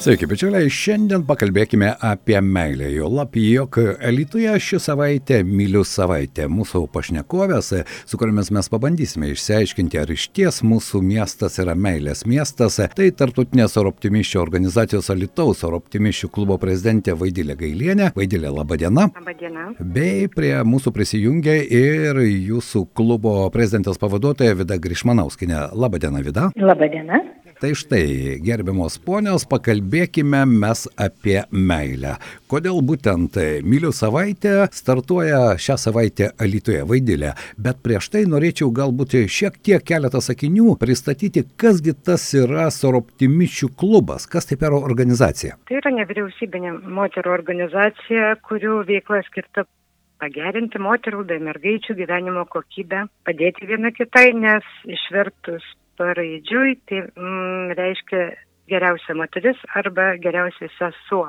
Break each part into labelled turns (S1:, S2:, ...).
S1: Sveiki, bičiuliai, šiandien pakalbėkime apie meilę. Jo lab, jog Lietuvoje ši savaitė myliu savaitė. Mūsų pašnekovės, su kuriamis mes pabandysime išsiaiškinti, ar iš ties mūsų miestas yra meilės miestas. Tai tartutinės oro optimiščių organizacijos Alitaus oro optimiščių klubo prezidentė Vaidilė Gailienė. Vaidilė, laba diena.
S2: Labą dieną.
S1: Bei prie mūsų prisijungia ir jūsų klubo prezidentės pavaduotoja Vida Grišmanauskinė. Labą dieną, Vida.
S2: Labą dieną.
S1: Tai štai, gerbiamos ponios, pakalbėkime mes apie meilę. Kodėl būtent Mylių savaitė startuoja šią savaitę Alitoje Vaidilė. Bet prieš tai norėčiau galbūt šiek tiek keletą sakinių pristatyti, kasgi tas yra Soroptimičių klubas, kas tai per organizacija.
S2: Tai yra nevyriausybinė moterų organizacija, kurių veikla skirta pagerinti moterų bei mergaičių gyvenimo kokybę, padėti viena kitai, nes išvertus paraidžiui tai mm, reiškia geriausia moteris arba geriausia sesuo.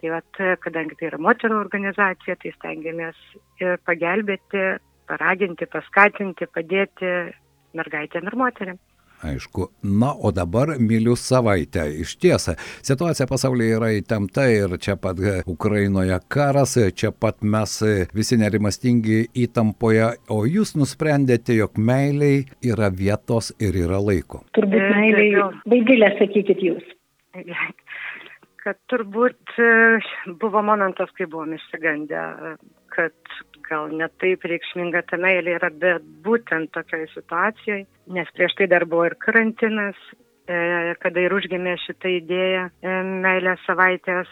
S2: Tai vat, kadangi tai yra moterų organizacija, tai stengiamės ir pagelbėti, paraginti, paskatinti, padėti mergaitėm ir moteriam.
S1: Aišku. Na, o dabar myliu savaitę. Iš tiesa, situacija pasaulyje yra įtempta ir čia pat Ukrainoje karas, čia pat mes visi nerimastingi įtampoje, o jūs nusprendėte, jog meiliai yra vietos ir yra laiko.
S3: Turbūt meiliai, baigilę sakykit jūs.
S2: Kad turbūt buvo momentas, kai buvom išsigandę, kad gal netaip reikšminga ta meilė yra, bet būtent tokioje situacijoje, nes prieš tai dar buvo ir karantinas, e, kada ir užgimė šitą idėją e, meilės savaitės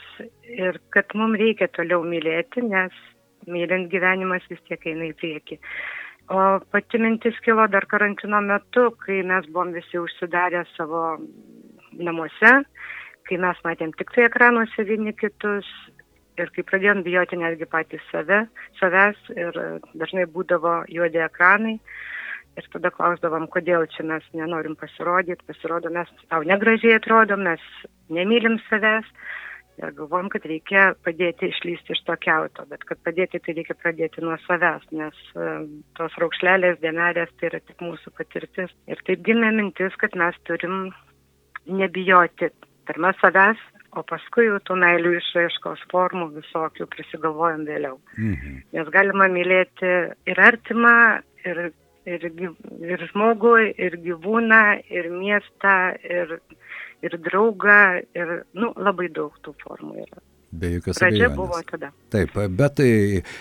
S2: ir kad mums reikia toliau mylėti, nes mylint gyvenimas vis tiek eina į priekį. O pati mintis kilo dar karantino metu, kai mes buvom visi užsidarę savo namuose, kai mes matėm tik tai ekranuose vieni kitus ir kai pradėjom bijoti netgi patys save, savęs ir dažnai būdavo juodi ekranai. Ir tada klausdavom, kodėl čia mes nenorim pasirodyti, pasirodo, mes tau negražiai atrodom, mes nemylim savęs. Ir galvom, kad reikia padėti išlysti iš to keuto, bet kad padėti tai reikia pradėti nuo savęs, nes uh, tos raukšlelės, dėmelės tai yra tik mūsų patirtis. Ir taip gimė mintis, kad mes turim nebijoti pirmą savęs, o paskui jau tų meilių išraiškos formų visokių prisigalvojam vėliau. Mhm. Nes galima mylėti ir artimą, ir, ir, ir žmogų, ir gyvūną, ir miestą, ir, ir draugą, ir nu, labai daug tų formų yra.
S1: Be jokios
S2: Pradžia
S1: abejonės.
S2: buvo tada.
S1: Taip, bet tai,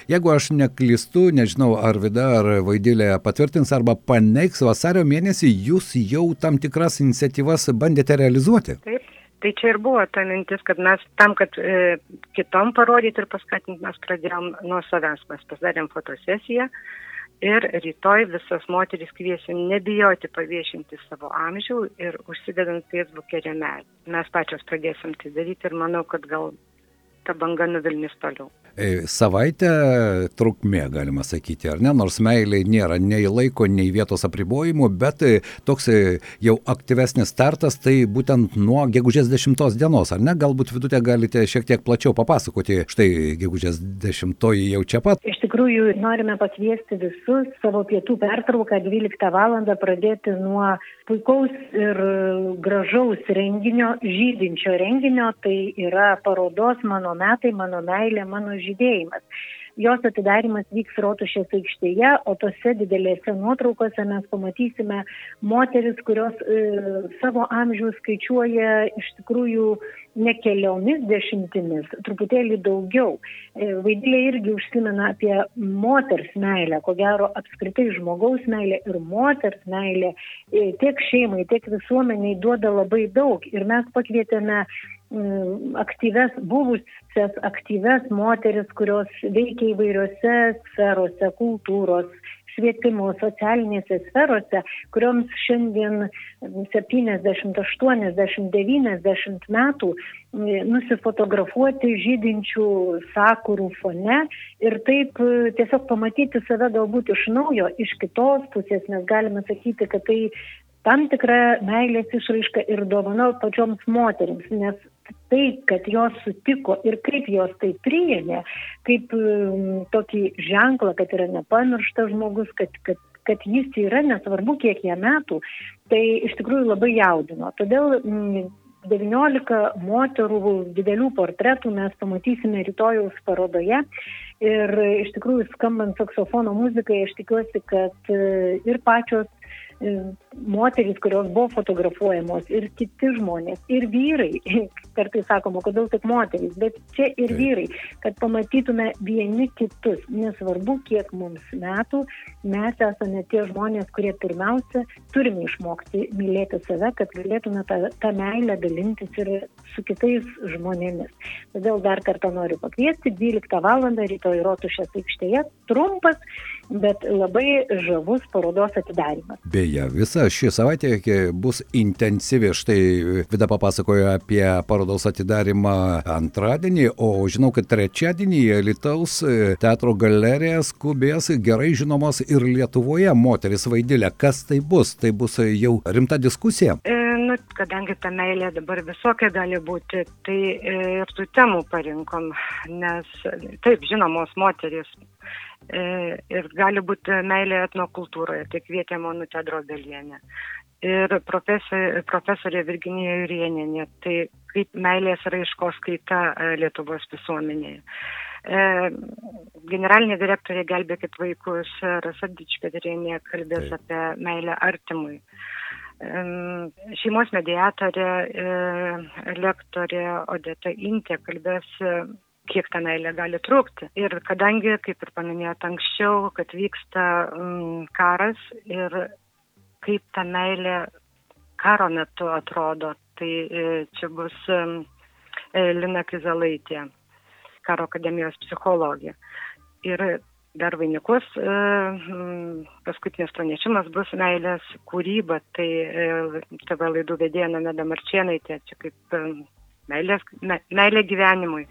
S1: jeigu aš neklystu, nežinau, ar Vida, ar Vaidilė patvirtins arba paneigs, vasario mėnesį jūs jau tam tikras iniciatyvas bandėte realizuoti.
S2: Taip. Tai čia ir buvo ta mintis, kad mes tam, kad e, kitom parodyti ir paskatinti, mes pradėjom nuo savęs, mes pasidarėm fotosesiją ir rytoj visas moteris kviesim nebijoti paviešinti savo amžių ir užsidedant Facebook'e remelį. Mes pačios pradėsim tai daryti ir manau, kad gal ta banga nuvilnis toliau.
S1: E, Savaitę trukmė, galima sakyti, ar ne, nors meiliai nėra nei laiko, nei vietos apribojimų, bet e, toks e, jau aktyvesnis startas, tai būtent nuo gegužės 10 dienos, ar ne, galbūt vidutė galite šiek tiek plačiau papasakoti, štai gegužės 10 jau čia pat.
S3: Iš tikrųjų, norime pakviesti visus savo pietų pertrauką 12 val. pradėti nuo puikaus ir gražaus renginio, žydinčio renginio, tai yra parodos mano metai, mano meilė, mano žydėjimas. Jos atidarimas vyks Rotušės aikštėje, o tose didelėse nuotraukose mes pamatysime moteris, kurios e, savo amžių skaičiuoja iš tikrųjų ne keliomis dešimtimis, truputėlį daugiau. E, Vaidilė irgi užsimena apie moters meilę, ko gero apskritai žmogaus meilė ir moters meilė e, tiek šeimai, tiek visuomeniai duoda labai daug. Ir mes pakvietėme aktyves, buvusias aktyves moteris, kurios veikia įvairiose sferose, kultūros, švietimo, socialinėse sferose, kurioms šiandien 70, 80, 90 metų nusifotografuoti žydinčių sakurų fone ir taip tiesiog pamatyti save galbūt iš naujo, iš kitos pusės mes galime sakyti, kad tai tam tikra meilės išraiška ir dovana pačioms moteriams, nes tai, kad jos sutiko ir kaip jos tai priėmė, kaip um, tokį ženklą, kad yra nepamirštas žmogus, kad, kad, kad jis yra, nesvarbu kiek jam metų, tai iš tikrųjų labai jaudino. Todėl mm, 19 moterų didelių portretų mes pamatysime rytojaus parodoje. Ir iš tikrųjų skambant saksofono muzikai, aš tikiuosi, kad e, ir pačios moterys, kurios buvo fotografuojamos, ir kiti žmonės, ir vyrai, kartais sakoma, kodėl tik moterys, bet čia ir vyrai, kad pamatytume vieni kitus, nesvarbu, kiek mums metų, mes esame tie žmonės, kurie pirmiausia turime išmokti mylėti save, kad galėtume tą, tą meilę dalintis ir su kitais žmonėmis. Todėl dar kartą noriu pakviesti 12 val. rytoj Rotušės aikštėje, trumpas, bet labai žavus parodos atidarimas.
S1: Beje, visa ši savaitė bus intensyvi. Štai Vida papasakojo apie parodos atidarimą antradienį, o žinau, kad trečiadienį Lietuvos teatro galerija skubės gerai žinomos ir Lietuvoje moteris vaidilė. Kas tai bus? Tai bus jau rimta diskusija?
S2: E, nu, kadangi ta meilė dabar visokia gali būti, tai e, ir tų temų parinkom, nes taip, žinomos moteris E, ir gali būti meilė etnokultūroje, tai kvietėm Onutę Drobelienę. Ir profesorė, profesorė Virginija Jurieninė, tai kaip meilės raiškos kaita e, Lietuvos visuomenėje. E, generalinė direktorė Gelbėkit vaikus Rasa Dičpedrinė kalbės Taip. apie meilę artimui. Šeimos mediatorė, lektorė Odeta Intė kalbės kiek ta meilė gali trukti. Ir kadangi, kaip ir paminėjot anksčiau, kad vyksta mm, karas ir kaip ta meilė karo metu atrodo, tai e, čia bus e, Lina Kizalaitė, karo akademijos psichologija. Ir dar vainikus, e, mm, paskutinis pranešimas bus meilės kūryba, tai TV laidų vedėja Nameda Marčienai, čia kaip meilės, me, meilė gyvenimui.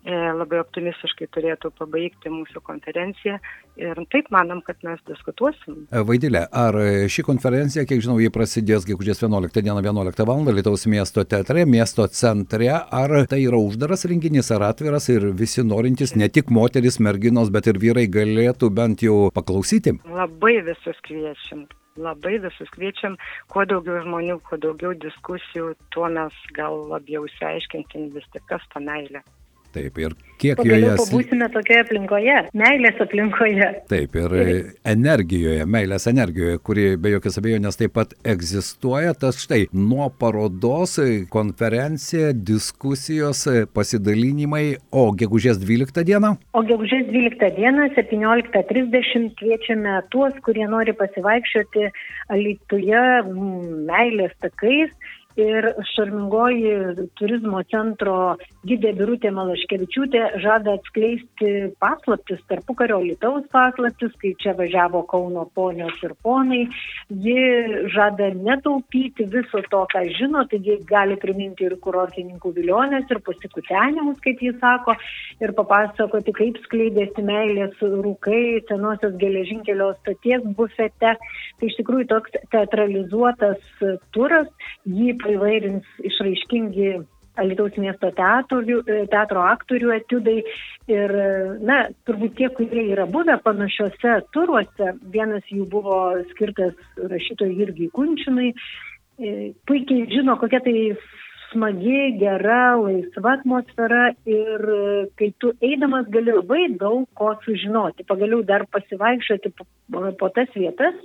S2: E, labai optimistiškai turėtų pabaigti mūsų konferenciją ir taip manom, kad mes diskutuosim.
S1: E, Vaidilė, ar ši konferencija, kiek žinau, jį prasidės gegužės 11 dieną 11 val. Lietuvos miesto teatre, miesto centre, ar tai yra uždaras renginys ar atviras ir visi norintys, ne tik moteris, merginos, bet ir vyrai galėtų bent jau paklausyti?
S2: Labai visus kviečiam labai visus kviečiam, kuo daugiau žmonių, kuo daugiau diskusijų, tuo mes gal labiau išsiaiškintim vis tik kas ta meilė.
S1: Taip, ir kiek
S3: Pagaliau joje... Pabūsime tokioje aplinkoje, meilės aplinkoje.
S1: Taip, ir energijoje, meilės energijoje, kuri be jokios abejonės taip pat egzistuoja. Tas štai nuo parodos, konferencija, diskusijos, pasidalinimai, o gegužės 12 dieną?
S3: O gegužės 12 dieną, 17.30 kviečiame tuos, kurie nori pasivaikščioti Alituje meilės takais ir šarmingoji turizmo centro gidė Birutė Malaškevičiūtė žada atskleisti paslaptis, tarpukario Lietuvos paslaptis, kai čia važiavo Kauno ponios ir ponai. Ji žada netaupyti viso to, ką žino, taigi gali priminti ir kurortininkų vilionės, ir pasikutenimus, kaip jis sako, ir papasakoti, kaip skleidėsi meilės rūkai senosios geležinkelio stoties bufete. Tai iš tikrųjų toks teatralizuotas turas, jį įvairins išraiškingi Alitaus miesto teatorių, e, teatro aktorių etiudai. Ir, na, turbūt tie, kurie yra buvę panašiuose turuose, vienas jų buvo skirtas rašytojui Irgi Kunčinui, e, puikiai žino, kokia tai smagi, gera, laisva atmosfera ir kai tu eidamas gali labai daug ko sužinoti. Pagaliau dar pasivaikščioti po, po tas vietas,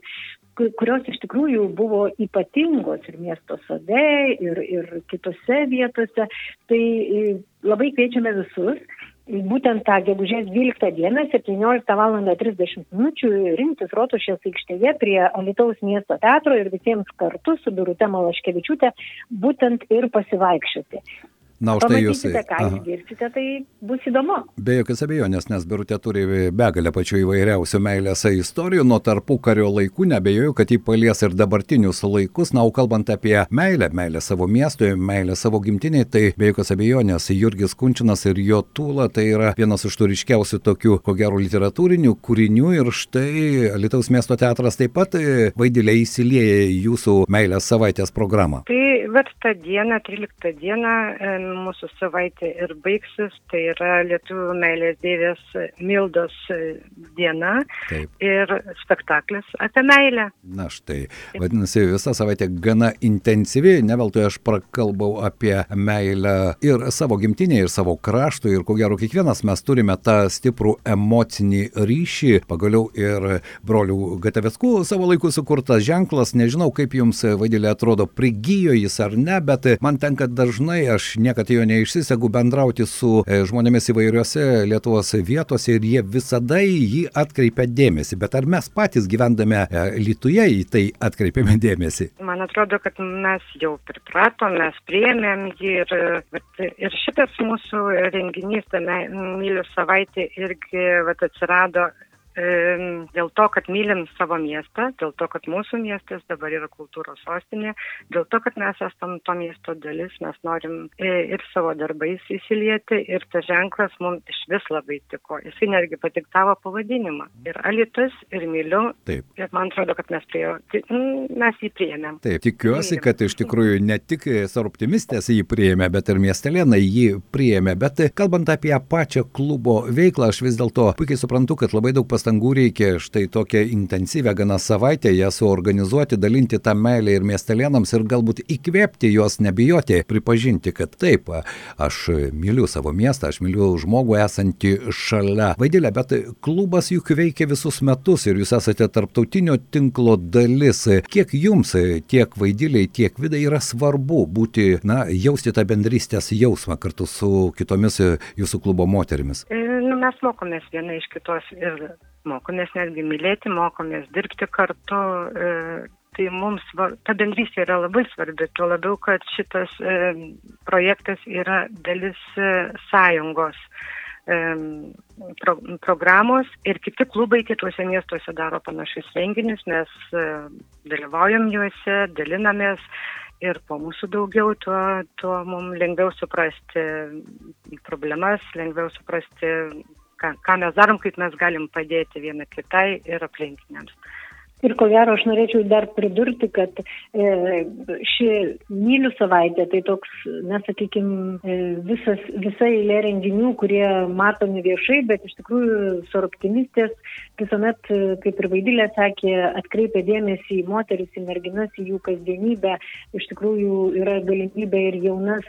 S3: kurios iš tikrųjų buvo ypatingos ir miesto sode, ir, ir kitose vietose. Tai e, labai kviečiame visus. Būtent tą gegužės 12 dieną, 17 val. 30 min. rinktis Rotušės aikštėje prie Alitaus miesto teatro ir visiems kartu su Birute Malaškevičiūtė būtent ir pasivaikščioti.
S1: Na, už tai jūs.
S3: ką išgirsite, tai bus įdomu.
S1: Be jokios abejonės, nes Birutė turi begalę pačių įvairiausių meilės istorijų nuo tarpų kario laikų, nebejoju, kad jį palies ir dabartinius laikus. Na, o kalbant apie meilę, meilę savo miestui, meilę savo gimtiniai, tai be jokios abejonės Jurgis Kunčinas ir jo tūla tai yra vienas iš turiškiausių tokių, ko gero, literatūrinių kūrinių ir štai Lietuvos miesto teatras taip pat vaidėlė įsilieja į jūsų meilės savaitės programą.
S2: Tai bet tą dieną, 13 dieną, mūsų savaitė ir baigsis, tai yra Lietuvių meilės dėvės Mildos diena Taip. ir spektaklis apie meilę.
S1: Na štai, vadinasi, visa savaitė gana intensyvi, ne veltui aš prakalbau apie meilę ir savo gimtinėje, ir savo kraštui, ir ko gero kiekvienas mes turime tą stiprų emocinį ryšį, pagaliau ir brolių Gataveskų savo laiku sukurtas ženklas, nežinau kaip jums vaidėlė atrodo, prigijo jis ar ne, bet man tenka dažnai, aš niekada jo neišsisegu bendrauti su e, žmonėmis įvairiose Lietuvos vietose ir jie visada į jį atkreipia dėmesį. Bet ar mes patys gyvendame Lietuvoje į tai atkreipiame dėmesį?
S2: Man atrodo, kad mes jau pripratom, mes priėmėm jį ir, ir šitas mūsų renginys, tame mylių savaitė irgi vat, atsirado dėl to, kad mylim savo miestą, dėl to, kad mūsų miestas dabar yra kultūros sostinė, dėl to, kad mes esam to miesto dalis, mes norim e, ir savo darbais įsilieti ir tas ženklas mums iš vis labai tiko. Jisai netgi patiktavo pavadinimą. Ir alitus, ir myliu. Taip. Ir man atrodo, kad mes, prie mes jį priėmėm.
S1: Taip, tikiuosi, kad iš tikrųjų ne tik soroptimistės jį priėmė, bet ir miestelėnai jį priėmė. Bet kalbant apie pačią klubo veiklą, aš vis dėlto puikiai suprantu, kad labai daug pastangų pastangų reikia štai tokią intensyvę gana savaitę ją suorganizuoti, dalinti tą meilę ir miestelėnams ir galbūt įkvėpti juos nebijoti, pripažinti, kad taip, aš myliu savo miestą, aš myliu žmogų esantį šalia. Vaidėlė, bet klubas juk veikia visus metus ir jūs esate tarptautinio tinklo dalis. Kiek jums, tiek vaidėliai, tiek vidai yra svarbu būti, na, jausti tą bendrystės jausmą kartu su kitomis jūsų klubo moterimis?
S2: E, nu, mes mokomės viena iš kitos ir mokomės netgi mylėti, mokomės dirbti kartu. E, tai mums ta bendrystė yra labai svarbi, tuo labiau, kad šitas e, projektas yra dalis e, sąjungos pro, programos ir kiti klubai kituose miestuose daro panašius renginius, mes dalyvaujam juose, dalinamės ir po mūsų daugiau, tuo, tuo mums lengviau suprasti problemas, lengviau suprasti ką, ką mes darom, kaip mes galim padėti viena kitai ir aplinkiniams.
S3: Ir ko gero, aš norėčiau dar pridurti, kad e, ši mylių savaitė, tai toks, na, sakykime, visas, visa eilė renginių, kurie matomi viešai, bet iš tikrųjų su optimistės visuomet, kaip ir Vaidilė sakė, atkreipia dėmesį į moteris, į merginas, į jų kasdienybę. Iš tikrųjų yra galimybė ir jaunas,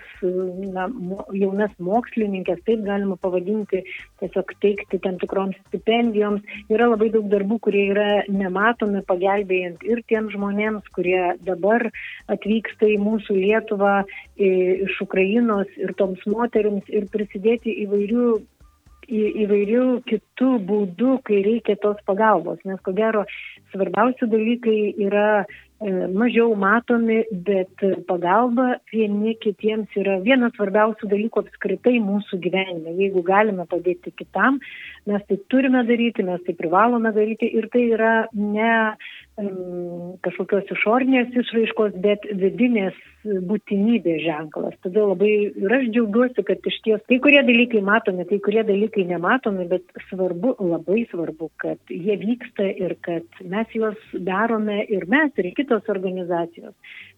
S3: na, jaunas mokslininkės, taip galima pavadinti, tiesiog teikti tam tikroms stipendijoms. Yra labai daug darbų, kurie yra nematomi pagelbėjant ir tiems žmonėms, kurie dabar atvyksta į mūsų Lietuvą iš Ukrainos ir toms moteriams ir prisidėti įvairių į, įvairių kitų būdų, kai reikia tos pagalbos. Nes ko gero svarbiausi dalykai yra mažiau matomi, bet pagalba vieni kitiems yra vienas svarbiausių dalykų apskritai mūsų gyvenime. Jeigu galime padėti kitam, mes tai turime daryti, mes tai privalome daryti ir tai yra ne kažkokios išornės išraiškos, bet vidinės būtinybės ženklas. Todėl labai ir aš džiaugiuosi, kad iš ties kai kurie dalykai matomi, kai kurie dalykai nematomi, bet svarbu, labai svarbu, kad jie vyksta ir kad mes juos darome ir mes, ir kitos organizacijos.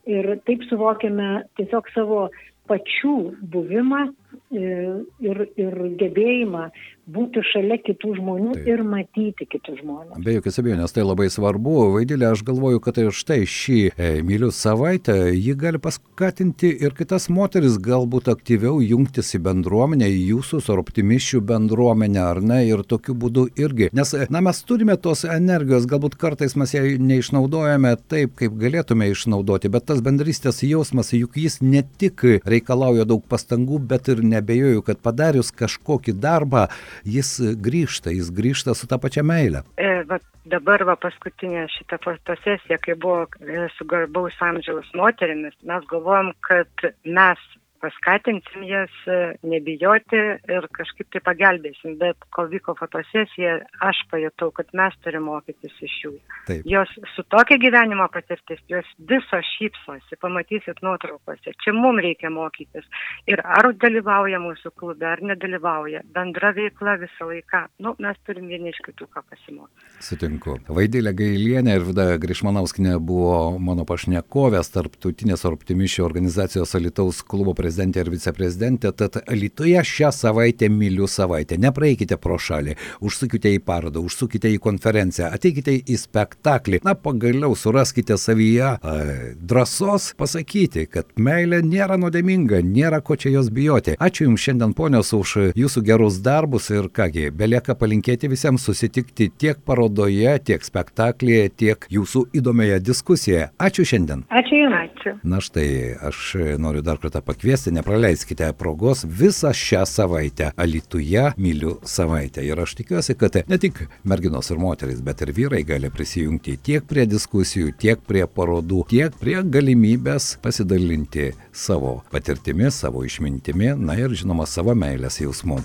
S3: Ir taip suvokiame tiesiog savo pačių buvimą ir, ir gebėjimą būti šalia kitų žmonių Taip. ir matyti kitus žmonės.
S1: Be jokios abejonės, tai labai svarbu. Vaidėlė, aš galvoju, kad tai štai šį e, mylių savaitę ji gali paskatinti ir kitas moteris galbūt aktyviau jungtis į bendruomenę, į jūsų ar optimiščių bendruomenę, ar ne, ir tokiu būdu irgi. Nes, na, mes turime tos energijos, galbūt kartais mes ją neišnaudojame taip, kaip galėtume išnaudoti, bet tas bendrystės jausmas, juk jis ne tik reikalauja daug pastangų, bet ir nebejoju, kad padarius kažkokį darbą, jis grįžta, jis grįžta su tą pačią meilę.
S2: E, va, dabar va, paskutinė šita fotosesija, kai buvo e, su garbaus amžiaus moterimis, mes galvojam, kad mes paskatinsim jas e, nebijoti ir kažkaip tai pagelbėsim. Bet kol vyko fotosesija, aš pajutau, kad mes turime mokytis iš jų. Taip. Jos su tokia gyvenimo patirtis, jos visos šypsosi, pamatysit nuotraukose. Čia mums reikia mokytis. Ir ar dalyvauja mūsų klube, ar nedalyvauja. Bendra veikla visą laiką. Nu, mes turim vieni iš kitų ką pasimokyti.
S1: Sutinku. Vaidėlė Gailienė ir Vida Grišmanauskinė buvo mano pašnekovės tarptautinės optimiščių organizacijos Alitaus klubo prezidentė prezidentė ir viceprezidentė, tad Lietuvoje šią savaitę myliu savaitę. Nepraeikite pro šalį, užsukite į parodą, užsukite į konferenciją, ateikite į spektaklį. Na, pagaliau suraskite savyje e, drąsos pasakyti, kad meilė nėra nuodėminga, nėra ko čia jos bijoti. Ačiū Jums šiandien ponios už Jūsų gerus darbus ir kągi, belieka palinkėti visiems susitikti tiek parodoje, tiek spektaklyje, tiek Jūsų įdomioje diskusijoje. Ačiū šiandien.
S3: Ačiū Jums.
S2: Ačiū.
S1: Na štai, aš noriu dar kartą pakviesti, nepraleiskite progos visą šią savaitę Alituje myliu savaitę. Ir aš tikiuosi, kad ne tik merginos ir moteris, bet ir vyrai gali prisijungti tiek prie diskusijų, tiek prie parodų, tiek prie galimybės pasidalinti savo patirtimi, savo išmintimi, na ir žinoma savo meilės jausmu.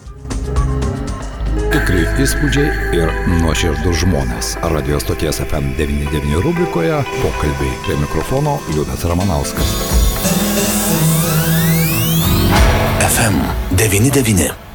S1: Tikri įspūdžiai ir nuoširdus žmonės. Radio stoties FM99 rubrikoje pokalbiai prie mikrofono Liudas Ramanauskas.
S4: FM 99.